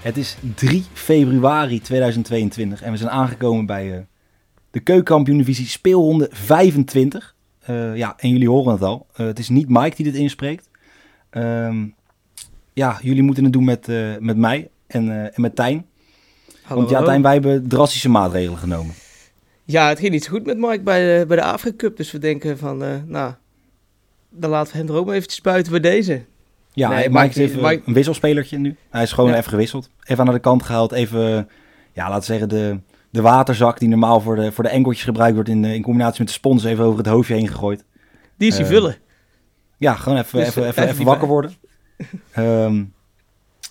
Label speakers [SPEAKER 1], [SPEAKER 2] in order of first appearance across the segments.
[SPEAKER 1] Het is 3 februari 2022 en we zijn aangekomen bij uh, de keukenkampioen-divisie speelronde 25. Uh, ja, en jullie horen het al. Uh, het is niet Mike die dit inspreekt. Um, ja, jullie moeten het doen met, met mij en, en met Tijn.
[SPEAKER 2] Hallo,
[SPEAKER 1] Want ja. Tijn, wij hebben drastische maatregelen genomen.
[SPEAKER 2] Ja, het ging niet zo goed met Mike bij de, bij de Afrika Cup. Dus we denken van, eh, nou, dan laten we hem er ook maar eventjes buiten bij deze.
[SPEAKER 1] Ja,
[SPEAKER 2] Nee,
[SPEAKER 1] Mike,
[SPEAKER 2] Mike-
[SPEAKER 1] is even
[SPEAKER 2] Mike-
[SPEAKER 1] een wisselspelertje nu. Hij is gewoon
[SPEAKER 2] Ja.
[SPEAKER 1] even gewisseld. Even naar de kant gehaald. Even, ja, laten we zeggen, de, de waterzak die normaal voor de, voor de enkeltjes gebruikt wordt in, eh, in combinatie met de spons even over het hoofdje heen gegooid.
[SPEAKER 2] Die is hij
[SPEAKER 1] Eh,
[SPEAKER 2] vullen.
[SPEAKER 1] Ja, gewoon even,
[SPEAKER 2] Dus,
[SPEAKER 1] even,
[SPEAKER 2] eh,
[SPEAKER 1] even,
[SPEAKER 2] even die
[SPEAKER 1] wakker worden. Ehm,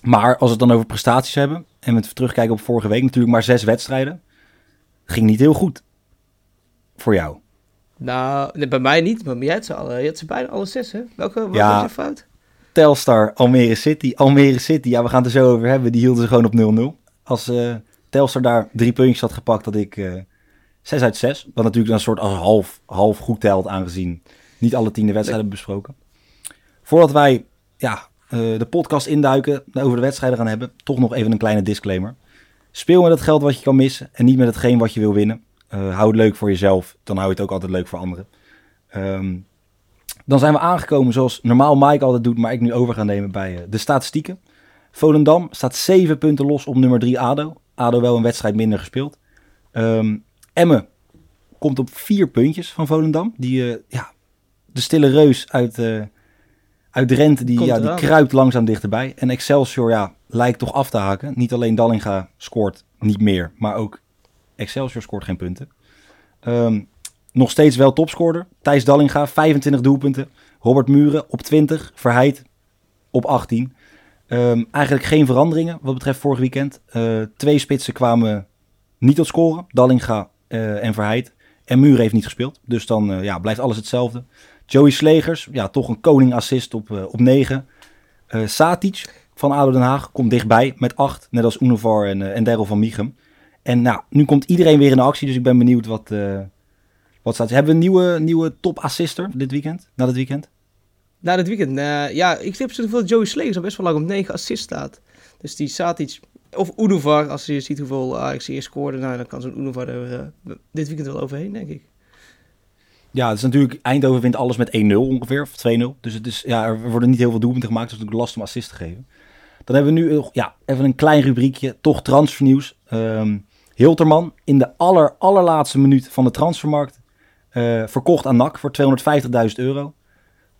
[SPEAKER 1] maar als we het dan over prestaties hebben, en we terugkijken op vorige week, natuurlijk maar zes wedstrijden. Ging niet heel goed. Voor jou.
[SPEAKER 2] Nou, nee, bij mij niet, maar jij had ze, alle, je had ze bijna alle zes, hè? Welke wat
[SPEAKER 1] Ja.
[SPEAKER 2] was je fout?
[SPEAKER 1] Telstar, Almere City. Almere City, ja, we gaan het er zo over hebben. Die hielden ze gewoon op 0-0. Als eh, Telstar daar drie puntjes had gepakt, had ik eh 6 uit 6. Wat natuurlijk een soort als half, half goed telt, aangezien niet alle tien de wedstrijden hebben besproken. Voordat wij ja, eh, de podcast induiken, over de wedstrijden gaan hebben, toch nog even een kleine disclaimer. Speel met het geld wat je kan missen en niet met hetgeen wat je wil winnen. Hou het leuk voor jezelf, dan hou je het ook altijd leuk voor anderen. Ehm, dan zijn we aangekomen zoals normaal Mike altijd doet, maar ik nu over ga nemen bij eh, de statistieken. Volendam staat 7 punten los op nummer 3 ADO. ADO wel een wedstrijd minder gespeeld. Ehm Emmen komt op 4 puntjes van Volendam. Die, eh, ja, de stille reus uit, eh uit Drenthe, die, ja, die kruipt langzaam dichterbij. En Excelsior ja, lijkt toch af te haken. Niet alleen Dallinga scoort niet meer, maar ook Excelsior scoort geen punten. Ehm, nog steeds wel topscorer. Thijs Dallinga, 25 doelpunten. Robert Muren op 20. Verheid op 18. Ehm, eigenlijk geen veranderingen wat betreft vorig weekend. Eh, twee spitsen kwamen niet tot scoren. Dallinga eh, en Verheid. En Muren heeft niet gespeeld. Dus dan eh, ja, blijft alles hetzelfde. Joey Slegers, ja, toch een koning assist op, op 9. Eh Satic van ADO Den Haag komt dichtbij met 8. Net als Unovar en, en Daryl van Miechem. En nou, nu komt iedereen weer in actie. Dus ik ben benieuwd wat, wat staat. Hebben we een nieuwe, nieuwe top assister dit weekend? Na dit weekend?
[SPEAKER 2] Na dit weekend, eh, ja, ik heb zoveel dat Joey Slegers al best wel lang op 9 assists staat. Dus die staat iets, of Unovar, als je ziet hoeveel Ajax eerst scoorde, nou, dan kan zo'n Unovar er eh, dit weekend wel overheen, denk ik.
[SPEAKER 1] Ja, het is natuurlijk, Eindhoven wint alles met 1-0 ongeveer, of 2-0. Dus het is, ja, er worden niet heel veel doelpunten gemaakt, dus het is natuurlijk lastig om assist te geven. Dan hebben we nu nog, ja, even een klein rubriekje, toch transfernieuws. Ehm Hilterman in de aller, allerlaatste minuut van de transfermarkt eh, verkocht aan NAC voor 250.000 euro.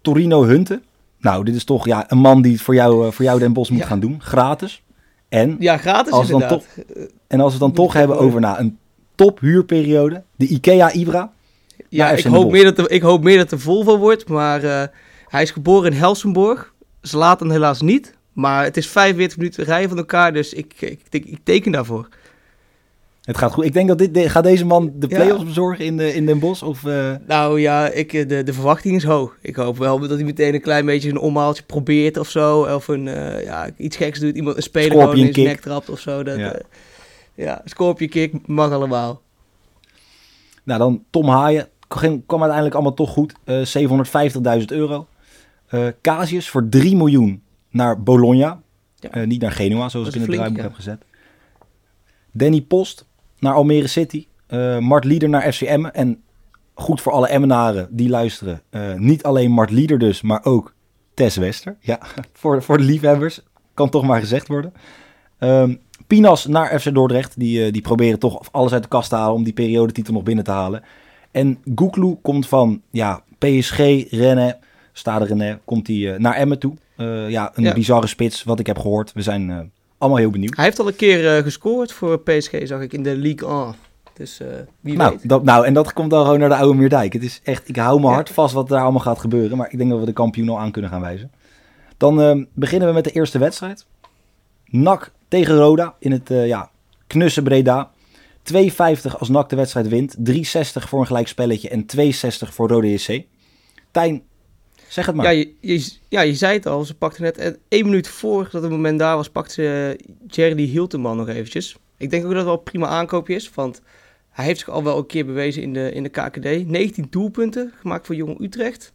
[SPEAKER 1] Torino Hunte, nou, dit is toch ja, een man die het voor jou, eh, voor jou Den Bos moet
[SPEAKER 2] Ja.
[SPEAKER 1] gaan doen, gratis. En,
[SPEAKER 2] Ja, gratis
[SPEAKER 1] Als dan
[SPEAKER 2] inderdaad. Eh,
[SPEAKER 1] en als we het dan toch hebben over nou, een top huurperiode, de IKEA Ibra.
[SPEAKER 2] Ja, ik hoop, meer dat er, ik hoop meer dat er Volvo wordt, maar eh, hij is geboren in Helsingborg. Ze laten helaas niet, maar het is 45 minuten rijden van elkaar, dus ik, ik, ik, ik teken daarvoor.
[SPEAKER 1] Het gaat goed. Ik denk dat dit, de- gaat deze man de
[SPEAKER 2] Ja.
[SPEAKER 1] play-offs bezorgen in, de, in Den Bosch? Of, eh,
[SPEAKER 2] Nou ja, ik, eh, de, de verwachting is hoog. Ik hoop wel dat hij meteen een klein beetje een omhaaltje probeert of zo. Of een, eh, ja, iets geks doet. Iemand een speler gewoon in zijn nek trapt of zo. Dat,
[SPEAKER 1] Ja.
[SPEAKER 2] ja. ja, scorpion kick mag allemaal.
[SPEAKER 1] nou, dan Tom Haaien. Kwam, kwam uiteindelijk allemaal toch goed. Eh 750.000 euro. Casius voor 3 miljoen naar Bologna.
[SPEAKER 2] Ja.
[SPEAKER 1] Niet naar Genua, zoals ik in het draaiboek heb gezet. Danny Post naar Almere City. Eh, Mart Lieder naar FCM. En goed voor alle Emmenaren die luisteren. eh, niet alleen Mart Lieder dus, maar ook Tess Wester. Ja, voor, voor de liefhebbers. Kan toch maar gezegd worden. Ehm, Pinas naar FC Dordrecht. Die, eh, die proberen toch alles uit de kast te halen om die periodetitel nog binnen te halen. En Goeklu komt van ja, PSG, Rennes, Stade René, komt hij naar Emmen toe. ja, een
[SPEAKER 2] Ja.
[SPEAKER 1] bizarre spits, wat ik heb gehoord. We zijn allemaal heel benieuwd.
[SPEAKER 2] Hij heeft al een keer eh, gescoord voor PSG, zag ik, in de Ligue 1. Dus eh, wie
[SPEAKER 1] Nou,
[SPEAKER 2] weet.
[SPEAKER 1] dat, nou, en dat komt dan gewoon naar de oude Meerdijk. Het is echt, ik hou mijn
[SPEAKER 2] Ja.
[SPEAKER 1] hart vast wat daar allemaal gaat gebeuren. Maar ik denk dat we de kampioen al aan kunnen gaan wijzen. Dan eh, beginnen we met de eerste wedstrijd. NAC tegen Roda in het ja, knusse Breda. 2,50 als NAC de wedstrijd wint. 3,60 voor een gelijkspelletje en 2,60 voor Rode JC. Tijn, zeg het maar.
[SPEAKER 2] Ja je, je, ja, je zei het al, ze pakte net één minuut voor dat het moment daar was, pakte ze Jerry Hilteman nog eventjes. Ik denk ook dat het wel een prima aankoopje is, want hij heeft zich al wel een keer bewezen in de, in de KKD. 19 doelpunten gemaakt voor Jong Utrecht.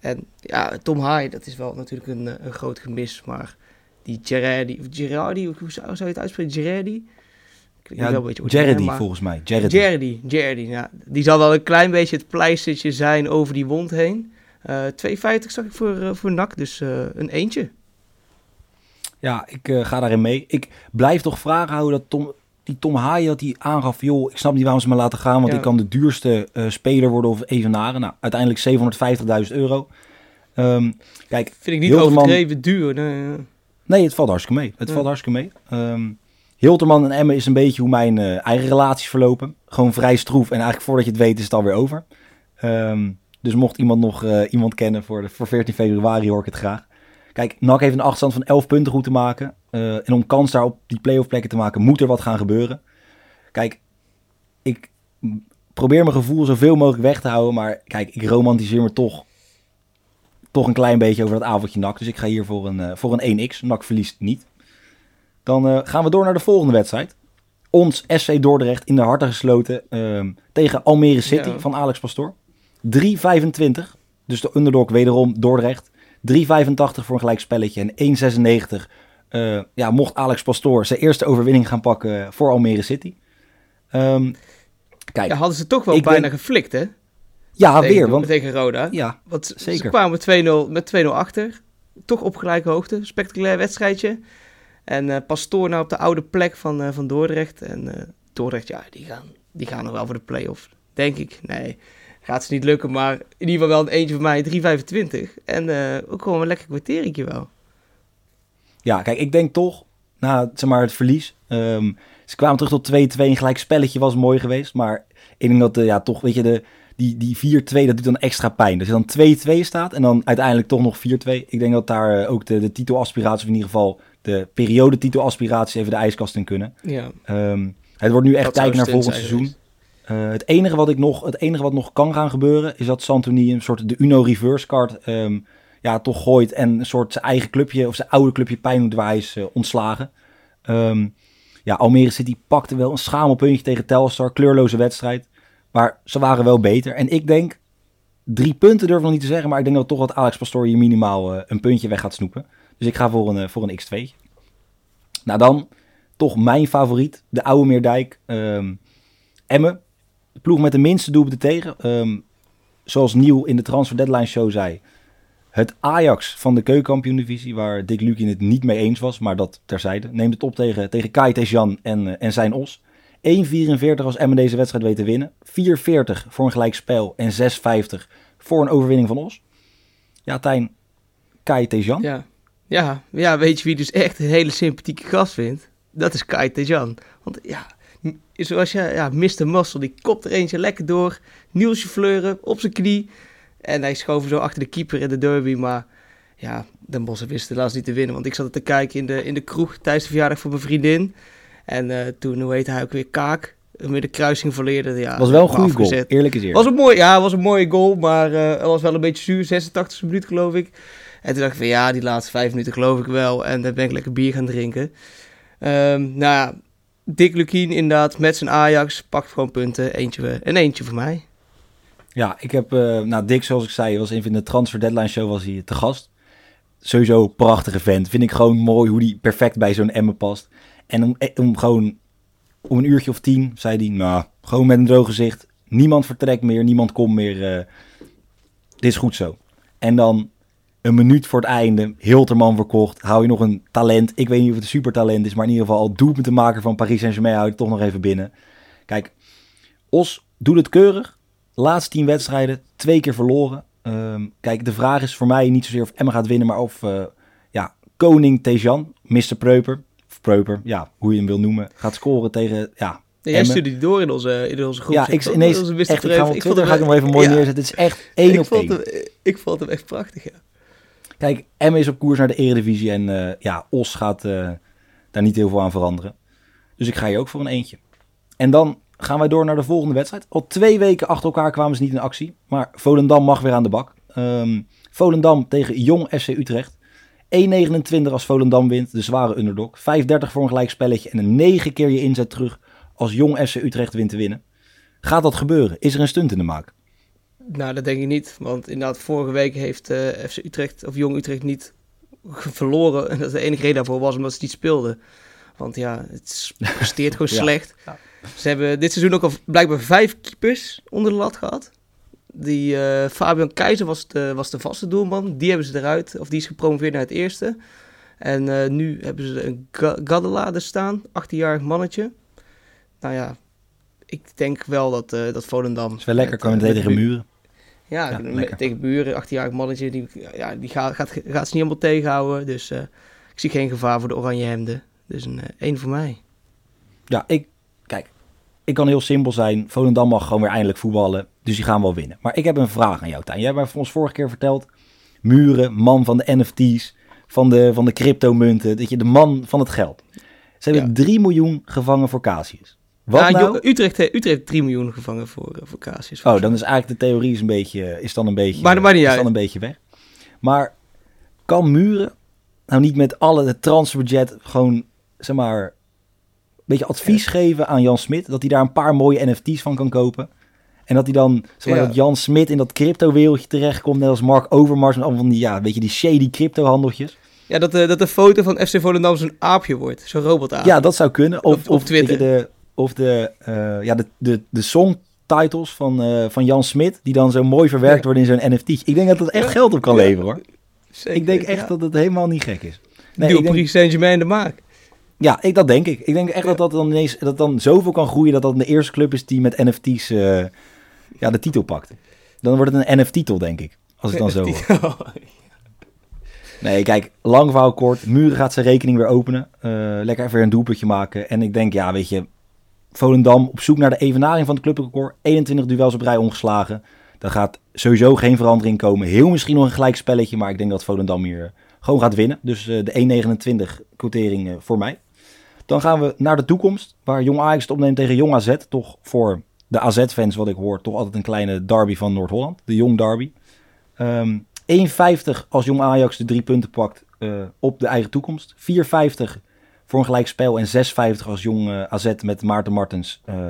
[SPEAKER 2] En ja, Tom Haai, dat is wel natuurlijk een, eh, een groot gemis, maar die Gerardi, of Gerardi, hoe zou, je het uitspreken? Gerardi?
[SPEAKER 1] Ja,
[SPEAKER 2] wel een ordinair, maar-
[SPEAKER 1] volgens mij.
[SPEAKER 2] Jardy, Jardy, ja. Die zal wel een klein beetje het pleistertje zijn over die wond heen. Eh 2,50 zag ik voor, eh, voor NAC, dus eh, een eentje.
[SPEAKER 1] Ja, ik eh, ga daarin mee. Ik blijf toch vragen houden dat Tom, die Tom Haaien dat hij aangaf, joh, ik snap niet waarom ze me laten gaan, want
[SPEAKER 2] Ja.
[SPEAKER 1] ik kan de duurste eh, speler worden of evenaren. Nou, uiteindelijk 750.000 euro. Ehm, kijk,
[SPEAKER 2] Vind ik niet
[SPEAKER 1] Hilterman-
[SPEAKER 2] overdreven duur. Nee, ja.
[SPEAKER 1] nee, het valt hartstikke mee. Het
[SPEAKER 2] Ja.
[SPEAKER 1] valt hartstikke mee. Ehm Hilterman en Emmen is een beetje hoe mijn eh, eigen relaties verlopen. Gewoon vrij stroef en eigenlijk voordat je het weet is het alweer over. Ehm, dus mocht iemand nog eh, iemand kennen voor, de, voor 14 februari hoor ik het graag. Kijk, NAC heeft een achterstand van 11 punten goed te maken. Eh, en om kans daar op die play-off plekken te maken, moet er wat gaan gebeuren. Kijk, ik probeer mijn gevoel zoveel mogelijk weg te houden. Maar kijk, ik romantiseer me toch, toch een klein beetje over dat avondje NAC. Dus ik ga hier voor een, eh, voor een 1x. NAC verliest niet. Dan gaan we door naar de volgende wedstrijd. Ons SC Dordrecht in de harten gesloten ehm, tegen Almere City
[SPEAKER 2] Ja.
[SPEAKER 1] van Alex Pastoor. 3,25. Dus de underdog wederom Dordrecht. 3,85 voor een gelijk spelletje en 1,96. eh, ja, mocht Alex Pastoor zijn eerste overwinning gaan pakken voor Almere City. Ehm, kijk,
[SPEAKER 2] ja,
[SPEAKER 1] ja,
[SPEAKER 2] hadden ze toch wel bijna
[SPEAKER 1] ben-
[SPEAKER 2] geflikt, hè?
[SPEAKER 1] weer.
[SPEAKER 2] tegen,
[SPEAKER 1] Want,
[SPEAKER 2] tegen Roda.
[SPEAKER 1] ja,
[SPEAKER 2] Want ze
[SPEAKER 1] zeker.
[SPEAKER 2] kwamen 2-0 met 2-0 achter. Toch op gelijke hoogte. Spectaculair wedstrijdje. En eh Pastoor nou op de oude plek van, eh, van Dordrecht. En Dordrecht, ja, die gaan, die gaan nog wel voor de play-off. Denk ik. Nee, gaat ze niet lukken. Maar in ieder geval wel een eentje van mij. 3,25. En eh, ook gewoon een lekker kwartiertje wel.
[SPEAKER 1] Ja, kijk, ik denk toch, na zeg maar, het verlies. ehm, ze kwamen terug tot 2-2. Een gelijk spelletje was mooi geweest. Maar ik denk dat, eh, ja, toch, weet je, de, die, die 4-2, dat doet dan extra pijn. Dus dan 2-2 staat en dan uiteindelijk toch nog 4-2. Ik denk dat daar eh, ook de, de titelaspiraties, of in ieder geval de periode titelaspiraties, even de ijskast in kunnen.
[SPEAKER 2] Ja,
[SPEAKER 1] Ehm, het wordt nu echt kijken naar volgend seizoen. Eh, het, enige wat ik nog, het enige wat nog kan gaan gebeuren, is dat Santoni een soort de Uno reverse card ehm, ja, toch gooit en een soort zijn eigen clubje of zijn oude clubje pijn eh, ontslagen. Ehm, ja, Almere City pakte wel een schamelpuntje tegen Telstar, kleurloze wedstrijd. Maar ze waren wel beter. En ik denk, drie punten durf ik nog niet te zeggen, maar ik denk dat toch dat Alex Pastoor hier minimaal eh, een puntje weg gaat snoepen. Dus ik ga voor een, voor een x2. Nou dan, toch mijn favoriet, de oude Meerdijk. ehm Emmen, de ploeg met de minste doelpunten tegen. Ehm, zoals Nieuw in de Transfer Deadline Show zei. Het Ajax van de keukenkampioen-divisie, waar Dick Lukien het niet mee eens was, maar dat terzijde. Neemt het op tegen, tegen Kai Jan en, eh, en zijn Os. 1,44 als Emmen deze wedstrijd weet te winnen. 4,40 voor een gelijkspel en 6,50 voor een overwinning van Os. Ja, Tijn, Kai Jan.
[SPEAKER 2] ja. Ja, ja, weet je wie dus echt een hele sympathieke gast vindt? Dat is Kai Tejan. Want ja, zoals je, ja, Mr. Muscle, die kopt er eentje lekker door. Nielsje Fleuren op zijn knie. En hij schoof hem zo achter de keeper in de derby. Maar ja, Den Bossen wist helaas niet te winnen. Want ik zat te kijken in de, in de kroeg tijdens de verjaardag van mijn vriendin. En eh, toen, hoe heet hij ook weer, Kaak. Met de kruising verleerde. Ja,
[SPEAKER 1] was wel een goede goal, eerlijk is eerlijk.
[SPEAKER 2] Was een mooi, ja, was een mooie goal, maar eh het was wel een beetje zuur. 86 minuut geloof ik. En toen dacht ik van ja, die laatste vijf minuten geloof ik wel. En dan ben ik lekker bier gaan drinken. Ehm nou ja, Dick Lukien inderdaad met zijn Ajax pakt gewoon punten. Eentje, eh, en eentje voor mij.
[SPEAKER 1] Ja, ik heb, eh nou Dick, zoals ik zei, was in de Transfer Deadline Show was hij te gast. Sowieso een prachtige vent. Vind ik gewoon mooi hoe die perfect bij zo'n Emmen past. En om, eh, om gewoon, om een uurtje of tien, zei hij, nou, gewoon met een droog gezicht. Niemand vertrekt meer, niemand komt meer. dit is goed zo. En dan een minuut voor het einde, Hilterman verkocht. Hou je nog een talent. Ik weet niet of het een supertalent is, maar in ieder geval al doelpuntenmaker van Paris Saint-Germain houdt toch nog even binnen. Kijk, Os doet het keurig. Laatste tien wedstrijden, twee keer verloren. Ehm, kijk, de vraag is voor mij niet zozeer of Emma gaat winnen, maar of eh, ja, koning Tejan, Mr. Preuper, of Preuper, ja, hoe je hem wil noemen, gaat scoren tegen, ja...
[SPEAKER 2] Jij
[SPEAKER 1] Emmen.
[SPEAKER 2] stuurde die door in onze, in onze groep.
[SPEAKER 1] Ja, ik ineens,
[SPEAKER 2] Onze
[SPEAKER 1] echt, ik ga hem op
[SPEAKER 2] Ik vond
[SPEAKER 1] ga ik hem wel even mooi
[SPEAKER 2] ja,
[SPEAKER 1] neerzetten. Het is echt één
[SPEAKER 2] ik
[SPEAKER 1] op
[SPEAKER 2] vond
[SPEAKER 1] één.
[SPEAKER 2] hem, ik vond hem echt prachtig, ja.
[SPEAKER 1] Kijk, Emmen is op koers naar de Eredivisie en eh, ja, Os gaat eh, daar niet heel veel aan veranderen. Dus ik ga hier ook voor een eentje. En dan gaan wij door naar de volgende wedstrijd. Al twee weken achter elkaar kwamen ze niet in actie, maar Volendam mag weer aan de bak. Ehm, Volendam tegen Jong SC Utrecht. 1,29 als Volendam wint, de zware underdog. 5,30 voor een gelijk spelletje en een 9 keer je inzet terug als Jong SC Utrecht wint te winnen. Gaat dat gebeuren? Is er een stunt in de maak?
[SPEAKER 2] Nou, dat denk ik niet. Want inderdaad, vorige week heeft eh, FC Utrecht, of Jong Utrecht, niet verloren. En dat de enige reden daarvoor was omdat ze niet speelden. Want ja, het presteert gewoon
[SPEAKER 1] Ja.
[SPEAKER 2] slecht.
[SPEAKER 1] Ja.
[SPEAKER 2] Ze hebben dit seizoen ook al blijkbaar vijf keepers onder de lat gehad. Die eh, Fabian Keizer was de, was de vaste doelman. Die hebben ze eruit, of die is gepromoveerd naar het eerste. En eh, nu hebben ze een Ga- Gadela er staan, 18-jarig mannetje. Nou ja, ik denk wel dat, eh dat Volendam...
[SPEAKER 1] is wel lekker, kan tegen muren.
[SPEAKER 2] Ja, tegen buren, 18-jarig mannetje, die, ja, die gaat, gaat, gaat ze niet helemaal tegenhouden. Dus eh, ik zie geen gevaar voor de oranje hemden. Dus een eh, één voor mij.
[SPEAKER 1] Ja, ik, kijk, ik kan heel simpel zijn. Volendam mag gewoon weer eindelijk voetballen. Dus die gaan wel winnen. Maar ik heb een vraag aan jou, Tijn. Jij hebt ons vorige keer verteld. Muren, man van de NFT's, van de, van de cryptomunten. Dat je de man van het geld. Ze hebben
[SPEAKER 2] Ja.
[SPEAKER 1] 3 miljoen gevangen voor Casius. Wat nou?
[SPEAKER 2] Utrecht, he- Utrecht heeft 3 miljoen gevangen voor, eh, voor Casius.
[SPEAKER 1] Oh, dan is eigenlijk de theorie is een beetje, is dan een beetje,
[SPEAKER 2] Maar niet
[SPEAKER 1] is
[SPEAKER 2] uit.
[SPEAKER 1] dan een beetje weg. Maar kan Muren nou niet met alle het transferbudget gewoon, zeg maar, een beetje advies geven aan Jan Smit, dat hij daar een paar mooie NFT's van kan kopen? En dat hij dan, zeg maar,
[SPEAKER 2] Ja.
[SPEAKER 1] dat Jan Smit in dat crypto-wereldje terechtkomt, net als Mark Overmars met allemaal van die, ja, weet je, die shady crypto-handeltjes.
[SPEAKER 2] Ja, dat, eh, dat de foto van FC Volendam zo'n aapje wordt. Zo'n robotaap.
[SPEAKER 1] Ja, dat zou kunnen. Of,
[SPEAKER 2] Op-
[SPEAKER 1] of
[SPEAKER 2] Twitter.
[SPEAKER 1] de, of de, eh, ja, de, de, de songtitles van, eh, van Jan Smit, die dan zo mooi verwerkt
[SPEAKER 2] Ja.
[SPEAKER 1] worden in zo'n NFT. Ik denk dat dat echt
[SPEAKER 2] Ja.
[SPEAKER 1] geld op kan
[SPEAKER 2] Ja.
[SPEAKER 1] leveren hoor.
[SPEAKER 2] Zeker,
[SPEAKER 1] Ik denk echt
[SPEAKER 2] ja.
[SPEAKER 1] dat het helemaal niet gek is.
[SPEAKER 2] Nee,
[SPEAKER 1] denk,
[SPEAKER 2] Paris Saint-Germain de maak.
[SPEAKER 1] ja, ik, dat denk ik. Ik denk echt dat dat dan ineens dat dan zoveel kan groeien dat dat de eerste club is die met NFT's eh, ja, de titel pakt. Dan wordt het een NFT-titel, denk ik. Als ik dan zo hoor. Nee, kijk, lang verhaal kort. Muren gaat zijn rekening weer openen. Eh, lekker even weer een doelpuntje maken. En ik denk, ja, weet je, Volendam op zoek naar de evenaring van het clubrecord. 21 duels op rij ongeslagen. Daar gaat sowieso geen verandering komen. Heel misschien nog een gelijk spelletje, maar ik denk dat Volendam hier eh, gewoon gaat winnen. Dus eh, de 1,29 quotering eh, voor mij. Dan gaan we naar de toekomst, waar Jong Ajax het opneemt tegen Jong AZ. Toch voor de AZ-fans, wat ik hoor, toch altijd een kleine derby van Noord-Holland. De Jong Derby. Ehm 1,50 als Jong Ajax de drie punten pakt op de eigen toekomst. 4,50 voor een gelijk spel. En 6,50 als Jong eh, AZ met Maarten Martens eh,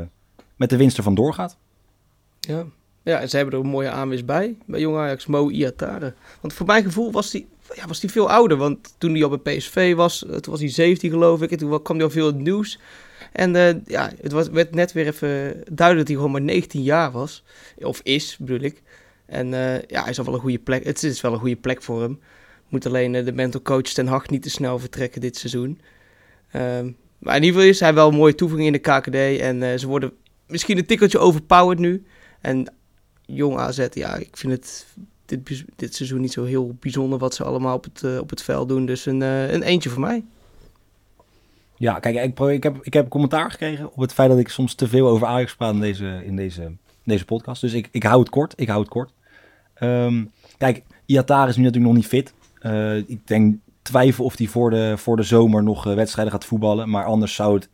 [SPEAKER 1] met de winst ervan doorgaat.
[SPEAKER 2] Ja. ja, en ze hebben er een mooie aanwis bij. Bij Jong Ajax, Mo Iatare. Want voor mijn gevoel was die, ja, was die veel ouder. Want toen hij al bij PSV was, eh, toen was hij 17 geloof ik. En toen kwam hij al veel in het nieuws. En ja, het was, werd net weer even duidelijk dat hij gewoon maar 19 jaar was. Of is, bedoel ik. En ja, hij is al wel een goede plek. Het is wel een goede plek voor hem. Moet alleen de mental coach Ten Hag niet te snel vertrekken dit seizoen. Ehm, maar in ieder geval is hij wel een mooie toevoeging in de KKD. En eh, ze worden misschien een tikkeltje overpowered nu. En jong AZ, ja, ik vind het dit, dit seizoen niet zo heel bijzonder wat ze allemaal op het, eh, op het veld doen. Dus een, eh, een eentje voor mij.
[SPEAKER 1] Ja, kijk, ik, ik, heb, ik heb commentaar gekregen op het feit dat ik soms te veel over Ajax praat in deze, in deze, deze podcast. Dus ik, ik hou het kort. Ik hou het kort. Ehm, kijk, Iatar is nu natuurlijk nog niet fit. Ik denk twijfel of hij voor de, voor de zomer nog eh, wedstrijden gaat voetballen. Maar anders zou het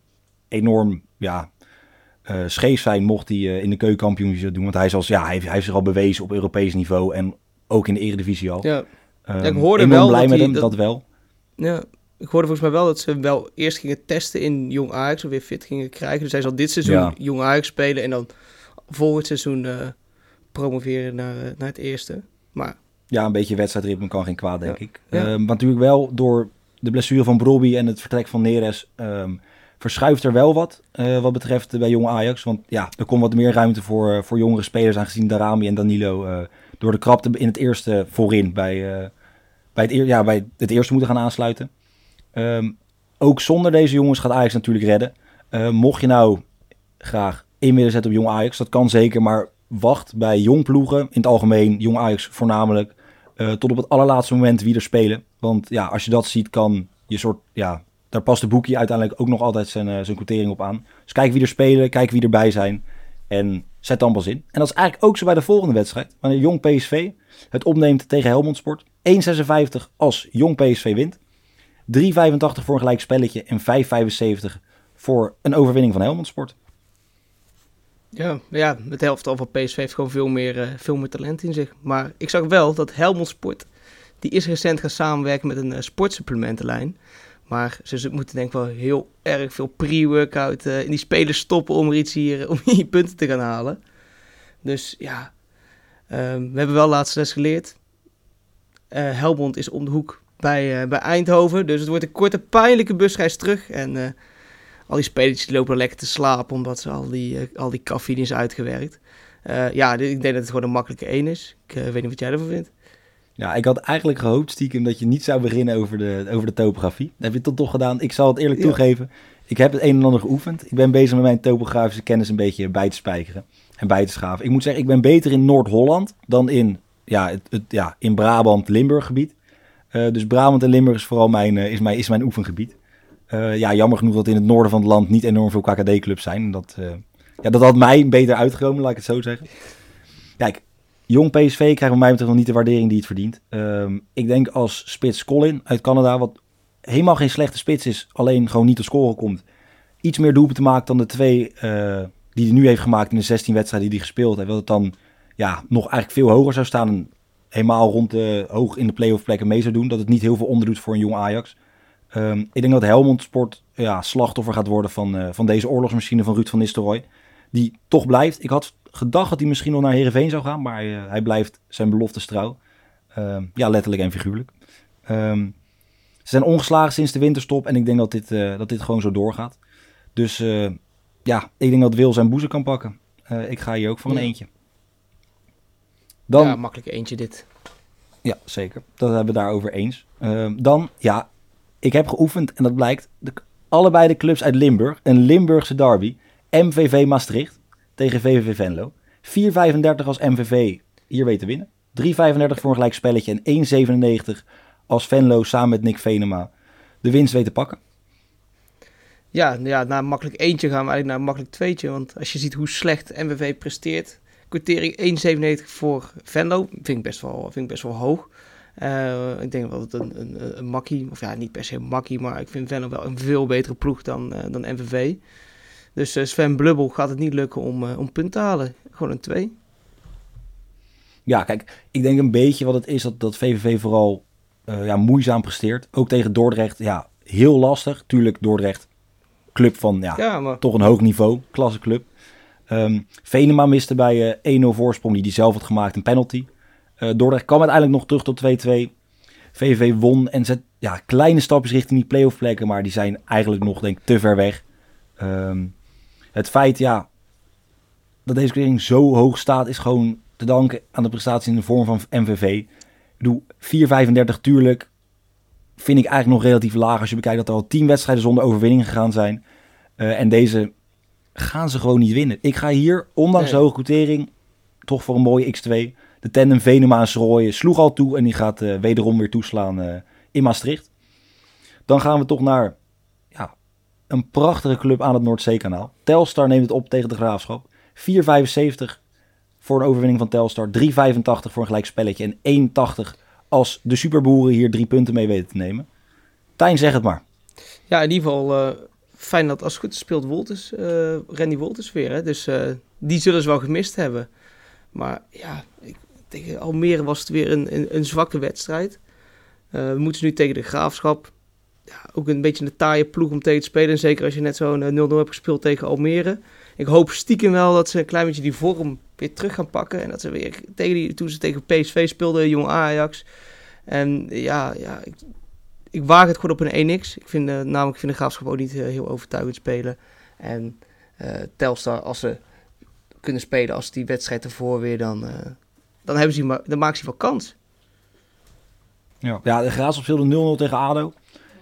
[SPEAKER 1] enorm ja, eh, scheef zijn mocht hij eh, in de keukenkampioen doen. Want hij, is als, ja, hij, heeft- hij heeft zich al bewezen op Europees niveau en ook in de Eredivisie al.
[SPEAKER 2] Ja,
[SPEAKER 1] Ehm,
[SPEAKER 2] ik hoorde
[SPEAKER 1] enorm
[SPEAKER 2] wel
[SPEAKER 1] blij
[SPEAKER 2] dat
[SPEAKER 1] met
[SPEAKER 2] hij-
[SPEAKER 1] hem,
[SPEAKER 2] dat-
[SPEAKER 1] dat wel.
[SPEAKER 2] ja, ik hoorde volgens mij wel dat ze wel eerst gingen testen in jong Ajax. Of weer fit gingen krijgen. Dus hij zal dit seizoen
[SPEAKER 1] Ja.
[SPEAKER 2] jong Ajax spelen. En dan volgend seizoen promoveren naar, naar het eerste. Maar
[SPEAKER 1] Ja, een beetje wedstrijdritme kan geen kwaad, denk
[SPEAKER 2] Ja.
[SPEAKER 1] ik.
[SPEAKER 2] Ja.
[SPEAKER 1] Ehm, maar natuurlijk wel door de blessure van Brobby en het vertrek van Neres... ehm, verschuift er wel wat eh, wat betreft eh, bij jonge Ajax. Want ja, er komt wat meer ruimte voor, eh, voor jongere spelers... aangezien Darami en Danilo door de krapte in het eerste voorin... bij, bij, het, ja, bij het eerste moeten gaan aansluiten. Ehm, ook zonder deze jongens gaat Ajax natuurlijk redden. Mocht je nou graag in willen zetten op jonge Ajax, dat kan zeker... maar wacht bij jong ploegen, in het algemeen, jong Ajax voornamelijk, eh, tot op het allerlaatste moment wie er spelen. Want ja, als je dat ziet, kan je soort, ja, daar past de boekje uiteindelijk ook nog altijd zijn, uh, zijn quotering op aan. Dus kijk wie er spelen, kijk wie erbij zijn en zet dan pas in. En dat is eigenlijk ook zo bij de volgende wedstrijd, wanneer jong PSV het opneemt tegen Helmond Sport. 1,56 als jong PSV wint. 3,85 voor een gelijk spelletje en 5,75 voor een overwinning van Helmond Sport.
[SPEAKER 2] Ja, ja, het helft al van PSV heeft gewoon veel meer, uh, veel meer talent in zich. Maar ik zag wel dat Helmond Sport, die is recent gaan samenwerken met een uh, sportsupplementenlijn. Maar ze moeten denk ik wel heel erg veel pre-workout uh, in die spelers stoppen om er iets hier, om hier punten te gaan halen. Dus ja, um, we hebben wel laatst les geleerd. Helmond is om de hoek bij, bij Eindhoven. Dus het wordt een korte pijnlijke busreis terug. En al die spelers lopen lekker te slapen omdat ze al die, uh, al die cafeïne is uitgewerkt. Uh, ja, ik denk dat het gewoon een makkelijke één is. Ik uh, weet niet wat jij ervan vindt.
[SPEAKER 1] Ja, ik had eigenlijk gehoopt stiekem dat je niet zou beginnen over de, over de topografie. Dat heb je tot toch gedaan. Ik zal het eerlijk ja. toegeven. Ik heb het een en ander geoefend. Ik ben bezig met mijn topografische kennis een beetje bij te spijkeren en bij te schaven. Ik moet zeggen, ik ben beter in Noord-Holland dan in, ja, het, het, ja, in Brabant, Limburg gebied. dus Brabant en Limburg is vooral mijn, is mijn, is mijn oefengebied. Uh, ja, jammer genoeg dat in het noorden van het land niet enorm veel KKD-clubs zijn. Dat, uh, ja, dat had mij beter uitgekomen, laat ik het zo zeggen. Kijk, jong PSV krijgt bij mij betreft nog niet de waardering die het verdient. Um, ik denk als spits Colin uit Canada, wat helemaal geen slechte spits is, alleen gewoon niet te scoren komt, iets meer doelpunten maakt dan de twee uh, die hij nu heeft gemaakt in de 16 wedstrijden die hij gespeeld heeft. Dat het dan ja, nog eigenlijk veel hoger zou staan en helemaal rond de, hoog in de play-off plekken mee zou doen. Dat het niet heel veel onderdoet voor een jong Ajax. Um, ik denk dat Helmond Sport ja, slachtoffer gaat worden van, uh, van deze oorlogsmachine van Ruud van Nistelrooy. Die toch blijft. Ik had gedacht dat hij misschien nog naar Heerenveen zou gaan, maar uh, hij blijft zijn belofte trouw. Um, ja, letterlijk en figuurlijk. Um, ze zijn ongeslagen sinds de winterstop en ik denk dat dit, uh, dat dit gewoon zo doorgaat. Dus ja, ik denk dat Wil zijn boezem kan pakken. ik ga hier ook voor een
[SPEAKER 2] Ja.
[SPEAKER 1] eentje. Dan,
[SPEAKER 2] Ja, makkelijk eentje dit.
[SPEAKER 1] Ja, zeker. Dat hebben we daarover eens. Ehm, dan, ja, ik heb geoefend en dat blijkt. De, allebei de clubs uit Limburg. Een Limburgse derby. MVV Maastricht tegen VVV Venlo. 4,35 als MVV hier weet te winnen. 3,35 voor een gelijk spelletje. En 1,97 als Venlo samen met Nick Venema de winst weet te pakken.
[SPEAKER 2] Ja, ja, na makkelijk eentje gaan we eigenlijk naar makkelijk tweetje. Want als je ziet hoe slecht MVV presteert. Quotering 1,97 voor Venlo. Vind ik best wel, vind ik best wel hoog. Uh, ik denk wel dat een, een, een makkie, of ja, niet per se een makkie, maar ik vind Venlo wel een veel betere ploeg dan, uh, dan MVV. Dus uh, Sven Blubbel gaat het niet lukken om, om punten te halen. Gewoon een 2.
[SPEAKER 1] Ja, kijk, ik denk een beetje wat het is dat, dat VVV vooral ja, moeizaam presteert. Ook tegen Dordrecht, ja, heel lastig. Tuurlijk, Dordrecht, club van ja,
[SPEAKER 2] Ja, maar
[SPEAKER 1] toch een hoog niveau, klasseclub. Um, Venema miste bij uh, 1-0 voorsprong die hij zelf had gemaakt, een penalty. Uh, Dordrecht kwam uiteindelijk nog terug tot 2-2. VVV won en zet ja, kleine stapjes richting die playoff plekken, maar die zijn eigenlijk nog denk ik te ver weg. Um, het feit ja, dat deze kleding zo hoog staat is gewoon te danken aan de prestatie in de vorm van MVV. Ik bedoel, 4,35 tuurlijk vind ik eigenlijk nog relatief laag als je bekijkt dat er al 10 wedstrijden zonder overwinning gegaan zijn. Uh, en deze gaan ze gewoon niet winnen. Ik ga hier, ondanks nee. de hoge quotering, toch voor een mooie X2. De tandem Venema en Srooien sloeg al toe en die gaat uh, wederom weer toeslaan uh, in Maastricht. Dan gaan we toch naar ja, een prachtige club aan het Noordzeekanaal. Telstar neemt het op tegen de Graafschap. 4,75 voor een overwinning van Telstar. 3,85 voor een gelijk spelletje. En 1,80 als de superboeren hier drie punten mee weten te nemen. Tijn, zeg het maar.
[SPEAKER 2] Ja, in ieder geval uh, fijn dat als het goed speelt Wolters, Randy Wolters weer. Hè? Dus die zullen ze wel gemist hebben. Maar ja, ik, tegen Almere was het weer een, een, een zwakke wedstrijd. Uh, we moeten nu tegen de Graafschap. Ja, ook een beetje een taaie ploeg om tegen te spelen. En zeker als je net zo'n 0-0 hebt gespeeld tegen Almere. Ik hoop stiekem wel dat ze een klein beetje die vorm weer terug gaan pakken. En dat ze weer tegen die, toen ze tegen PSV speelden, jong Ajax. En ja, ja ik, ik waag het gewoon op een 1x. Ik vind namelijk ik vind de Graafschap ook niet heel overtuigend spelen. En Telstar, als ze kunnen spelen als die wedstrijd ervoor weer, dan, dan, hebben ze, maar, dan maken ze wel kans.
[SPEAKER 1] Ja, ja de Graafschap speelde 0-0 tegen ADO.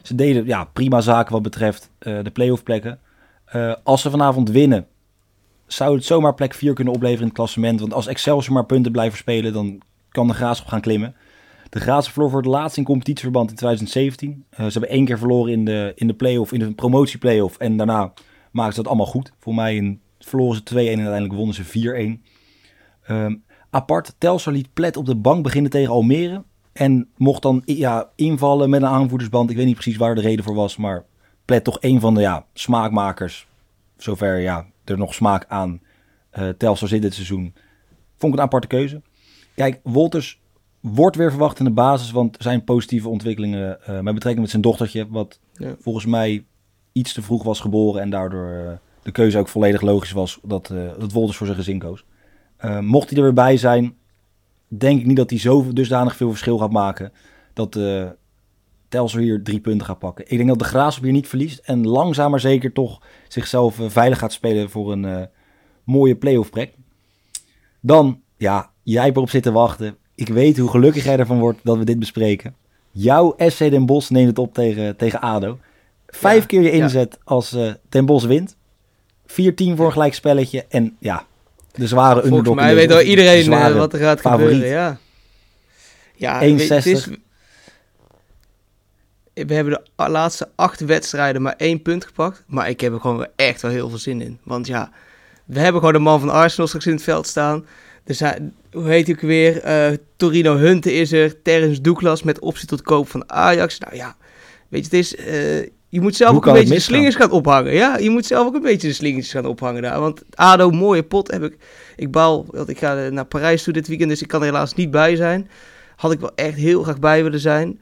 [SPEAKER 1] Ze deden ja, prima zaken wat betreft uh, de playoff plekken. Uh, als ze vanavond winnen, zou het zomaar plek 4 kunnen opleveren in het klassement. Want als Excelsior maar punten blijven spelen, dan kan de Graafschap gaan klimmen. De Graafschap verloor voor het laatst in competitieverband in 2017. Uh, ze hebben één keer verloren in de, in de play-off, in de promotie-playoff. En daarna maken ze dat allemaal goed. Voor mij in, verloren ze 2-1 en uiteindelijk wonnen ze 4-1. Um, apart, Telstar liet Plet op de bank beginnen tegen Almere. En mocht dan ja, invallen met een aanvoerdersband. Ik weet niet precies waar de reden voor was, maar Plet toch een van de ja, smaakmakers. Zover ja, er nog smaak aan uh, Telstar zit dit seizoen. Vond ik een aparte keuze. Kijk, Wolters wordt weer verwacht in de basis, want er zijn positieve ontwikkelingen uh, met betrekking met zijn dochtertje, wat ja. volgens mij iets te vroeg was geboren en daardoor uh, de keuze ook volledig logisch was dat, uh, dat Wolters voor zijn gezin koos. Mocht hij er weer bij zijn, denk ik niet dat hij zo dusdanig veel verschil gaat maken dat uh, Telsor hier drie punten gaat pakken. Ik denk dat de Graafschap hier niet verliest en langzaam maar zeker toch zichzelf veilig gaat spelen voor een mooie play-off plek. Dan, ja, jij hebt erop zitten wachten. Ik weet hoe gelukkig jij ervan wordt dat we dit bespreken. Jouw SC Den Bosch neemt het op tegen, tegen ADO. Vijf ja, keer je inzet ja. als Den Bosch wint. 4-10 voor een gelijk spelletje. En ja, de zware underdog.
[SPEAKER 2] Volgens mij weet al iedereen uh, wat er gaat favoriet. gebeuren. Ja,
[SPEAKER 1] ja 61. Weet, is,
[SPEAKER 2] we hebben de laatste acht wedstrijden maar één punt gepakt. Maar ik heb er gewoon echt wel heel veel zin in. Want ja, we hebben gewoon de man van Arsenal straks in het veld staan. Er zijn, hoe heet ik weer? Uh, Torino Hunte is er. Terrence Douglas met optie tot koop van Ajax. Nou ja, weet je, het is... Uh, je moet zelf
[SPEAKER 1] Hoe
[SPEAKER 2] ook een beetje de slingers gaan ophangen. Ja, je moet zelf ook een beetje de slingers gaan ophangen daar. Want ADO, mooie pot heb ik. Ik baal, want ik ga naar Parijs toe dit weekend, dus ik kan er helaas niet bij zijn. Had ik wel echt heel graag bij willen zijn.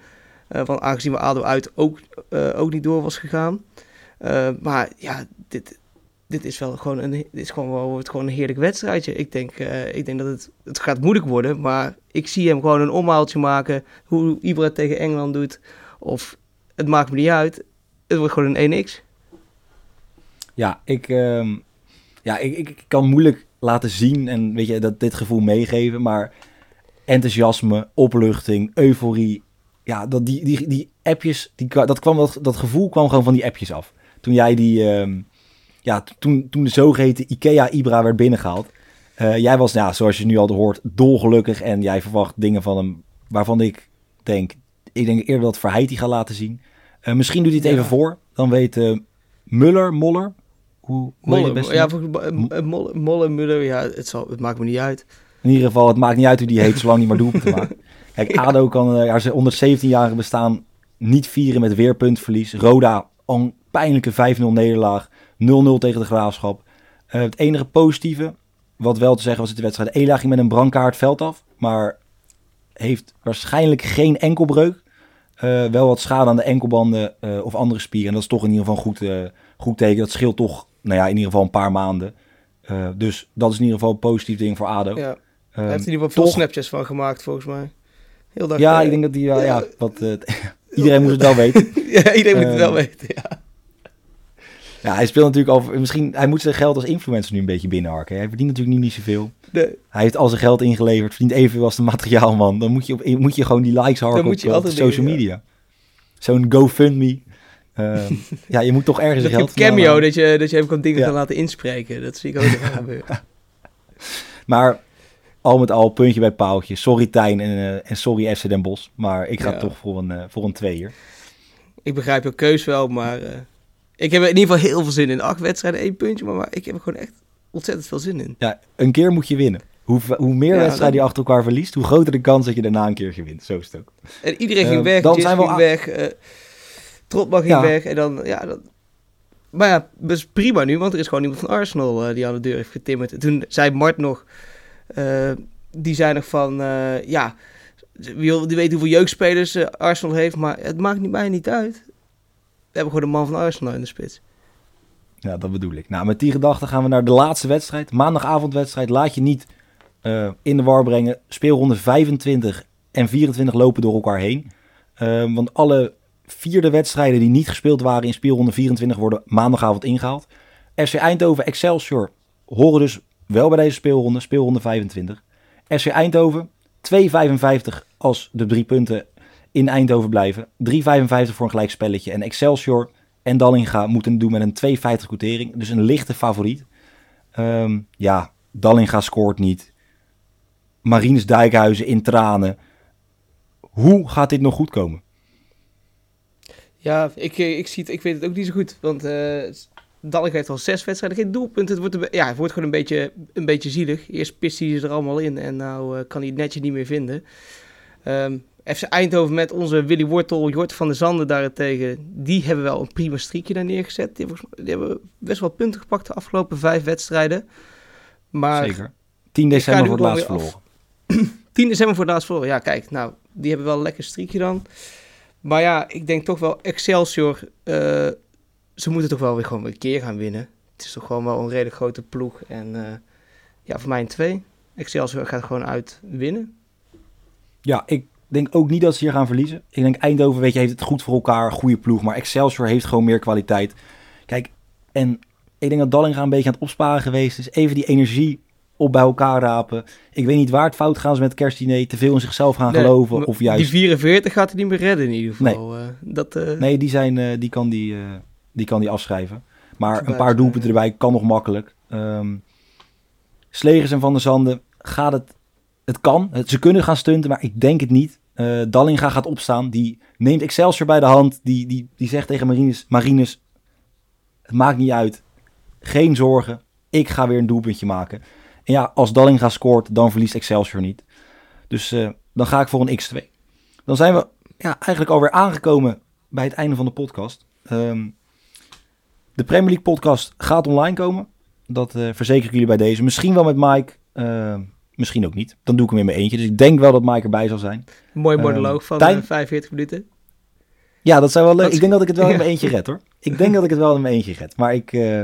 [SPEAKER 2] Uh, want aangezien we ADO uit ook, uh, ook niet door was gegaan. Uh, maar ja, dit, dit is wel gewoon een, dit is gewoon wel, wordt gewoon een heerlijk wedstrijdje. Ik denk, ik denk dat het, het gaat moeilijk worden, maar ik zie hem gewoon een omhaaltje maken. Hoe Ibra tegen Engeland doet, of het maakt me niet uit. Het wordt gewoon een 1x.
[SPEAKER 1] Ja, ik, uh, ja ik, ik kan moeilijk laten zien en weet je, dat dit gevoel meegeven, maar enthousiasme, opluchting, euforie. Ja, dat die, die, die appjes, die, dat, kwam, dat, dat gevoel kwam gewoon van die appjes af. Toen jij die, uh, ja, toen, toen de zogeheten IKEA Ibra werd binnengehaald. Uh, jij was, ja, zoals je nu al hoort, dolgelukkig. En jij verwacht dingen van hem waarvan ik denk... Ik denk eerder dat Verheid die gaat laten zien. Uh, misschien doet hij het ja. even voor. Dan weet uh, Muller, Moller... Hoe,
[SPEAKER 2] Moller, ja, Moller, Moller, Muller, ja, het, zal, het maakt me niet uit.
[SPEAKER 1] In ieder geval, het maakt niet uit hoe die heet, zolang hij maar doelpunten maakt. Kijk, ADO kan uh, haar 117-jarige bestaan niet vieren met weerpuntverlies. Roda, een pijnlijke 5-0 nederlaag. 0-0 tegen de Graafschap. Uh, het enige positieve, wat wel te zeggen was in de wedstrijd. Ela ging met een brandkaart veld af, maar heeft waarschijnlijk geen enkelbreuk. Uh, wel wat schade aan de enkelbanden uh, of andere spieren. En dat is toch in ieder geval een goed, goed teken. Dat scheelt toch, nou ja, in ieder geval een paar maanden. dus dat is in ieder geval een positief ding voor ADO.
[SPEAKER 2] Ja. Hij heeft in ieder geval veel van gemaakt, volgens mij.
[SPEAKER 1] Heel dag, ja, ik denk dat die, ja, ja wat, iedereen moet het wel weten.
[SPEAKER 2] ja, iedereen moet het wel weten, ja.
[SPEAKER 1] Ja, hij speelt natuurlijk al. Misschien, hij moet zijn geld als influencer nu een beetje binnenharken. Hij verdient natuurlijk niet, niet zoveel.
[SPEAKER 2] Nee.
[SPEAKER 1] Hij heeft al zijn geld ingeleverd, verdient evenveel als de materiaalman. Dan moet je, op, moet je gewoon die likes harken op, op social media. Ja. Zo'n GoFundMe. Uh, ja, je moet toch ergens
[SPEAKER 2] dat
[SPEAKER 1] geld
[SPEAKER 2] je cameo, dat je, dat je even kan dingen ja. gaan laten inspreken. Dat zie ik ook gebeuren.
[SPEAKER 1] Maar al met al, puntje bij paaltje. Sorry Tijn en, uh, en sorry FC Den Bosch. Maar ik ga ja. toch voor een, uh, voor een tweeër.
[SPEAKER 2] Ik begrijp je keus wel, maar... Ik heb in ieder geval heel veel zin in. Acht wedstrijden, één puntje. Maar, maar ik heb er gewoon echt ontzettend veel zin in.
[SPEAKER 1] Ja, een keer moet je winnen. Hoe, hoe meer ja, wedstrijden je achter elkaar verliest, hoe groter de kans dat je daarna een keer gewint. Zo is het ook.
[SPEAKER 2] En iedereen ging uh, weg. Dan zijn we ging weg. Uh, Trotman ging ja. weg. En dan, ja, dan... Maar ja, dat is prima nu, want er is gewoon iemand van Arsenal uh, die aan de deur heeft getimmerd. En toen zei Mart nog, die zei nog van, ja, wie, die weet hoeveel jeugdspelers Arsenal heeft, maar het maakt niet, mij niet uit hebben gewoon de man van Arsenal in de spits.
[SPEAKER 1] Ja, dat bedoel ik. Nou, met die gedachte gaan we naar de laatste wedstrijd. Maandagavondwedstrijd. Laat je niet uh, in de war brengen. Speelronde 25 en 24 lopen door elkaar heen. Uh, want alle vierde wedstrijden die niet gespeeld waren in speelronde 24 worden maandagavond ingehaald. FC Eindhoven, Excelsior horen dus wel bij deze speelronde, speelronde 25. FC Eindhoven 2,55 als de drie punten in Eindhoven blijven. 3,55 voor een gelijk spelletje. En Excelsior en Dallinga moeten doen met een 2,50 quotering. Dus een lichte favoriet. Ehm, ja, Dallinga scoort niet. Marines Dijkhuizen in tranen. Hoe gaat dit nog goed komen?
[SPEAKER 2] Ja, ik, eh, ik, zie het, ik weet het ook niet zo goed. Want uh, Dallinga heeft al zes wedstrijden, geen doelpunt. Het wordt, ja, het wordt gewoon een beetje, een beetje zielig. Eerst pist hij ze er allemaal in en nou uh, kan hij het netje niet meer vinden. Um, FC Eindhoven met onze Willy Wortel, Jort van der Zanden daarentegen. Die hebben wel een prima streakje daar neergezet. Die hebben, die hebben best wel punten gepakt de afgelopen vijf wedstrijden. Maar
[SPEAKER 1] Zeker. 10 december voor het laatst verloren.
[SPEAKER 2] 10 december voor het laatst verloren. Ja, kijk, nou, die hebben wel een lekker streakje dan. Maar ja, ik denk toch wel Excelsior. Uh, ze moeten toch wel weer gewoon een keer gaan winnen. Het is toch gewoon wel een redelijk grote ploeg. En uh, ja, voor mij een 2. Excelsior gaat gewoon uit winnen.
[SPEAKER 1] Ja, ik denk ook niet dat ze hier gaan verliezen. Ik denk Eindhoven, weet je, heeft het goed voor elkaar. Goede ploeg. Maar Excelsior heeft gewoon meer kwaliteit. Kijk, en ik denk dat Dallinga een beetje aan het opsparen geweest is. Even die energie op bij elkaar rapen. Ik weet niet waar het fout gaan ze met kerstdiner. Te veel in zichzelf gaan nee, geloven. Of juist...
[SPEAKER 2] Die 44 gaat hij niet meer redden in ieder geval.
[SPEAKER 1] Nee,
[SPEAKER 2] uh, dat, uh...
[SPEAKER 1] nee die, zijn, uh, die, kan die, die kan die afschrijven. Maar een paar doelpunten erbij kan nog makkelijk. Um, Slegers en Van der Zanden gaat het... Het kan. Ze kunnen gaan stunten, maar ik denk het niet. Uh, Dallinga gaat opstaan. Die neemt Excelsior bij de hand. Die, die, die zegt tegen Marines, Marines, het maakt niet uit. Geen zorgen. Ik ga weer een doelpuntje maken. En ja, als Dallinga scoort, dan verliest Excelsior niet. Dus uh, dan ga ik voor een X2. Dan zijn we ja, eigenlijk alweer aangekomen bij het einde van de podcast. Um, de Premier League podcast gaat online komen. Dat uh, verzeker ik jullie bij deze. Misschien wel met Mike. Uh, misschien ook niet. Dan doe ik hem in mijn eentje. Dus ik denk wel dat Mike erbij zal zijn.
[SPEAKER 2] Mooi monoloog um, van Tijn... 45 minuten.
[SPEAKER 1] Ja, dat zou wel leuk. Ik denk dat ik het wel in mijn eentje red hoor. Ik denk dat ik het wel in mijn eentje red. Maar ik... Uh,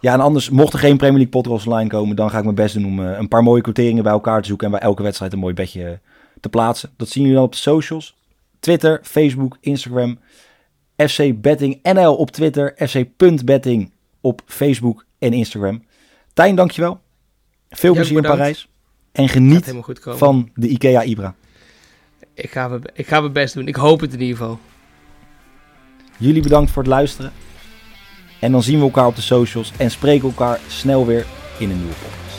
[SPEAKER 1] ja, en anders, mocht er geen Premier League podcast online komen, dan ga ik mijn best doen om uh, een paar mooie quoteringen bij elkaar te zoeken en bij elke wedstrijd een mooi bedje te plaatsen. Dat zien jullie dan op de socials. Twitter, Facebook, Instagram, FC Betting NL op Twitter, FC.betting op Facebook en Instagram. Tijn, dankjewel. Veel plezier in Parijs. En geniet van de IKEA Ibra.
[SPEAKER 2] Ik ga, mijn, ik ga mijn best doen. Ik hoop het in ieder geval.
[SPEAKER 1] Jullie bedankt voor het luisteren. En dan zien we elkaar op de socials en spreken elkaar snel weer in een nieuwe podcast.